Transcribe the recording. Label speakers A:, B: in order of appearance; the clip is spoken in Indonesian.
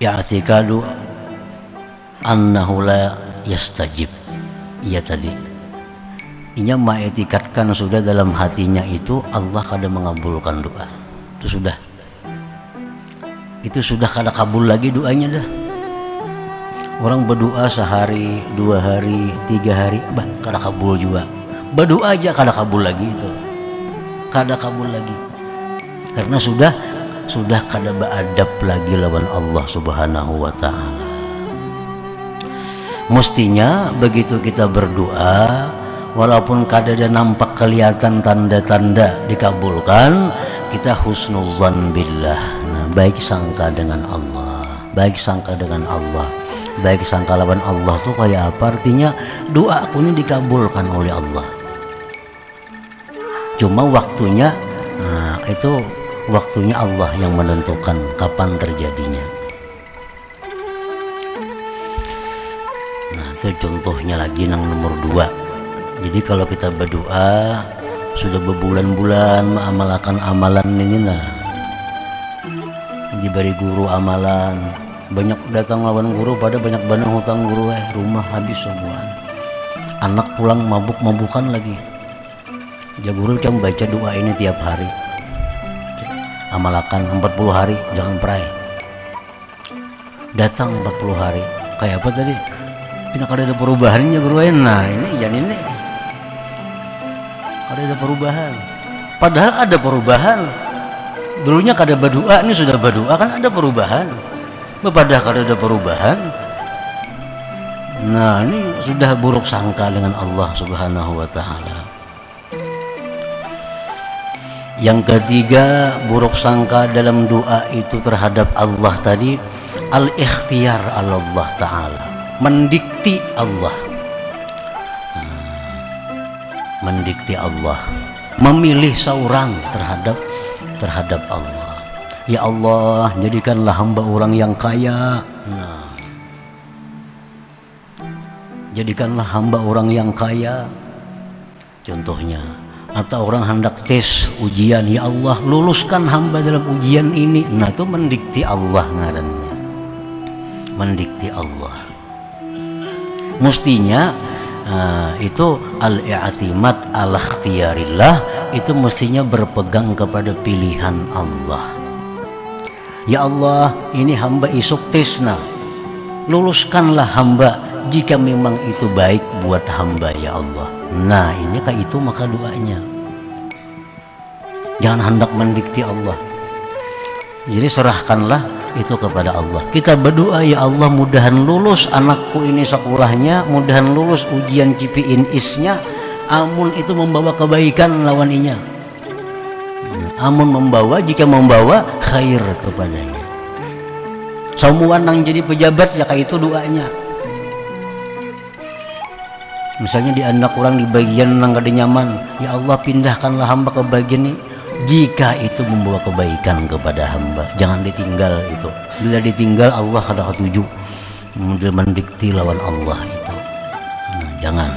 A: i'tikadu annahu la yastajib. Iya tadi. Inya mengetikatkan sudah dalam hatinya itu Allah kada mengabulkan doa. Itu sudah. Itu sudah kada kabul lagi doanya dah. Orang berdoa sehari dua hari tiga hari bah kada kabul juga. Berdoa aja kada kabul lagi itu. Kada kabul lagi. Karena sudah sudah kada beradab lagi lawan Allah Subhanahu wa taala. Mestinya begitu kita berdoa walaupun kada ada nampak kelihatan tanda-tanda dikabulkan, kita husnuzan billah. Nah, baik sangka dengan Allah, baik sangka dengan Allah. Baik sangka lawan Allah tuh kayak apa? Artinya doa aku ini dikabulkan oleh Allah. Cuma waktunya nah, itu waktunya Allah yang menentukan kapan terjadinya. Nah itu contohnya lagi yang nomor dua. Jadi kalau kita berdoa sudah berbulan-bulan mengamalkan amalan ini nah diberi guru amalan banyak datang lawan guru pada banyak banyak hutang guru eh rumah habis semua anak pulang mabuk-mabukan lagi ya guru kan baca doa ini tiap hari amalakan 40 hari jangan perai. Datang 40 hari. Kayak apa tadi? Pindah kada ada perubahannya bro nah ini jangan ini. Kada ada perubahan. Padahal ada perubahan. Dulunya kada berdoa ini sudah berdoa kan ada perubahan. Padahal kada ada perubahan. Nah ini sudah buruk sangka dengan Allah subhanahu wa ta'ala yang ketiga buruk sangka dalam doa itu terhadap Allah tadi al-ikhtiyar Allah Ta'ala. Mendikti Allah. Hmm. mendikti Allah. Memilih seorang terhadap terhadap Allah. Ya Allah jadikanlah hamba orang yang kaya. Nah. Jadikanlah hamba orang yang kaya. Contohnya atau orang hendak tes ujian ya Allah luluskan hamba dalam ujian ini. Nah itu mendikti Allah ngarannya. Mendikti Allah. Mestinya uh, itu al-i'timad al ikhtiyarillah itu mestinya berpegang kepada pilihan Allah. Ya Allah ini hamba isuk tesna luluskanlah hamba jika memang itu baik buat hamba ya Allah Nah ini kah itu maka doanya. Jangan hendak mendikti Allah. Jadi serahkanlah itu kepada Allah. Kita berdoa ya Allah mudahan lulus anakku ini sekolahnya Mudahan lulus ujian CPIN isnya Amun itu membawa kebaikan lawan inya. Amun membawa jika membawa khair kepadanya. Semua nang jadi pejabat ya kayak itu doanya misalnya di anak orang di bagian yang gak nyaman ya Allah pindahkanlah hamba ke bagian ini. Jika itu membawa kebaikan kepada hamba jangan ditinggal itu. Bila ditinggal Allah kada tuju. Mendikti lawan Allah itu. Nah, jangan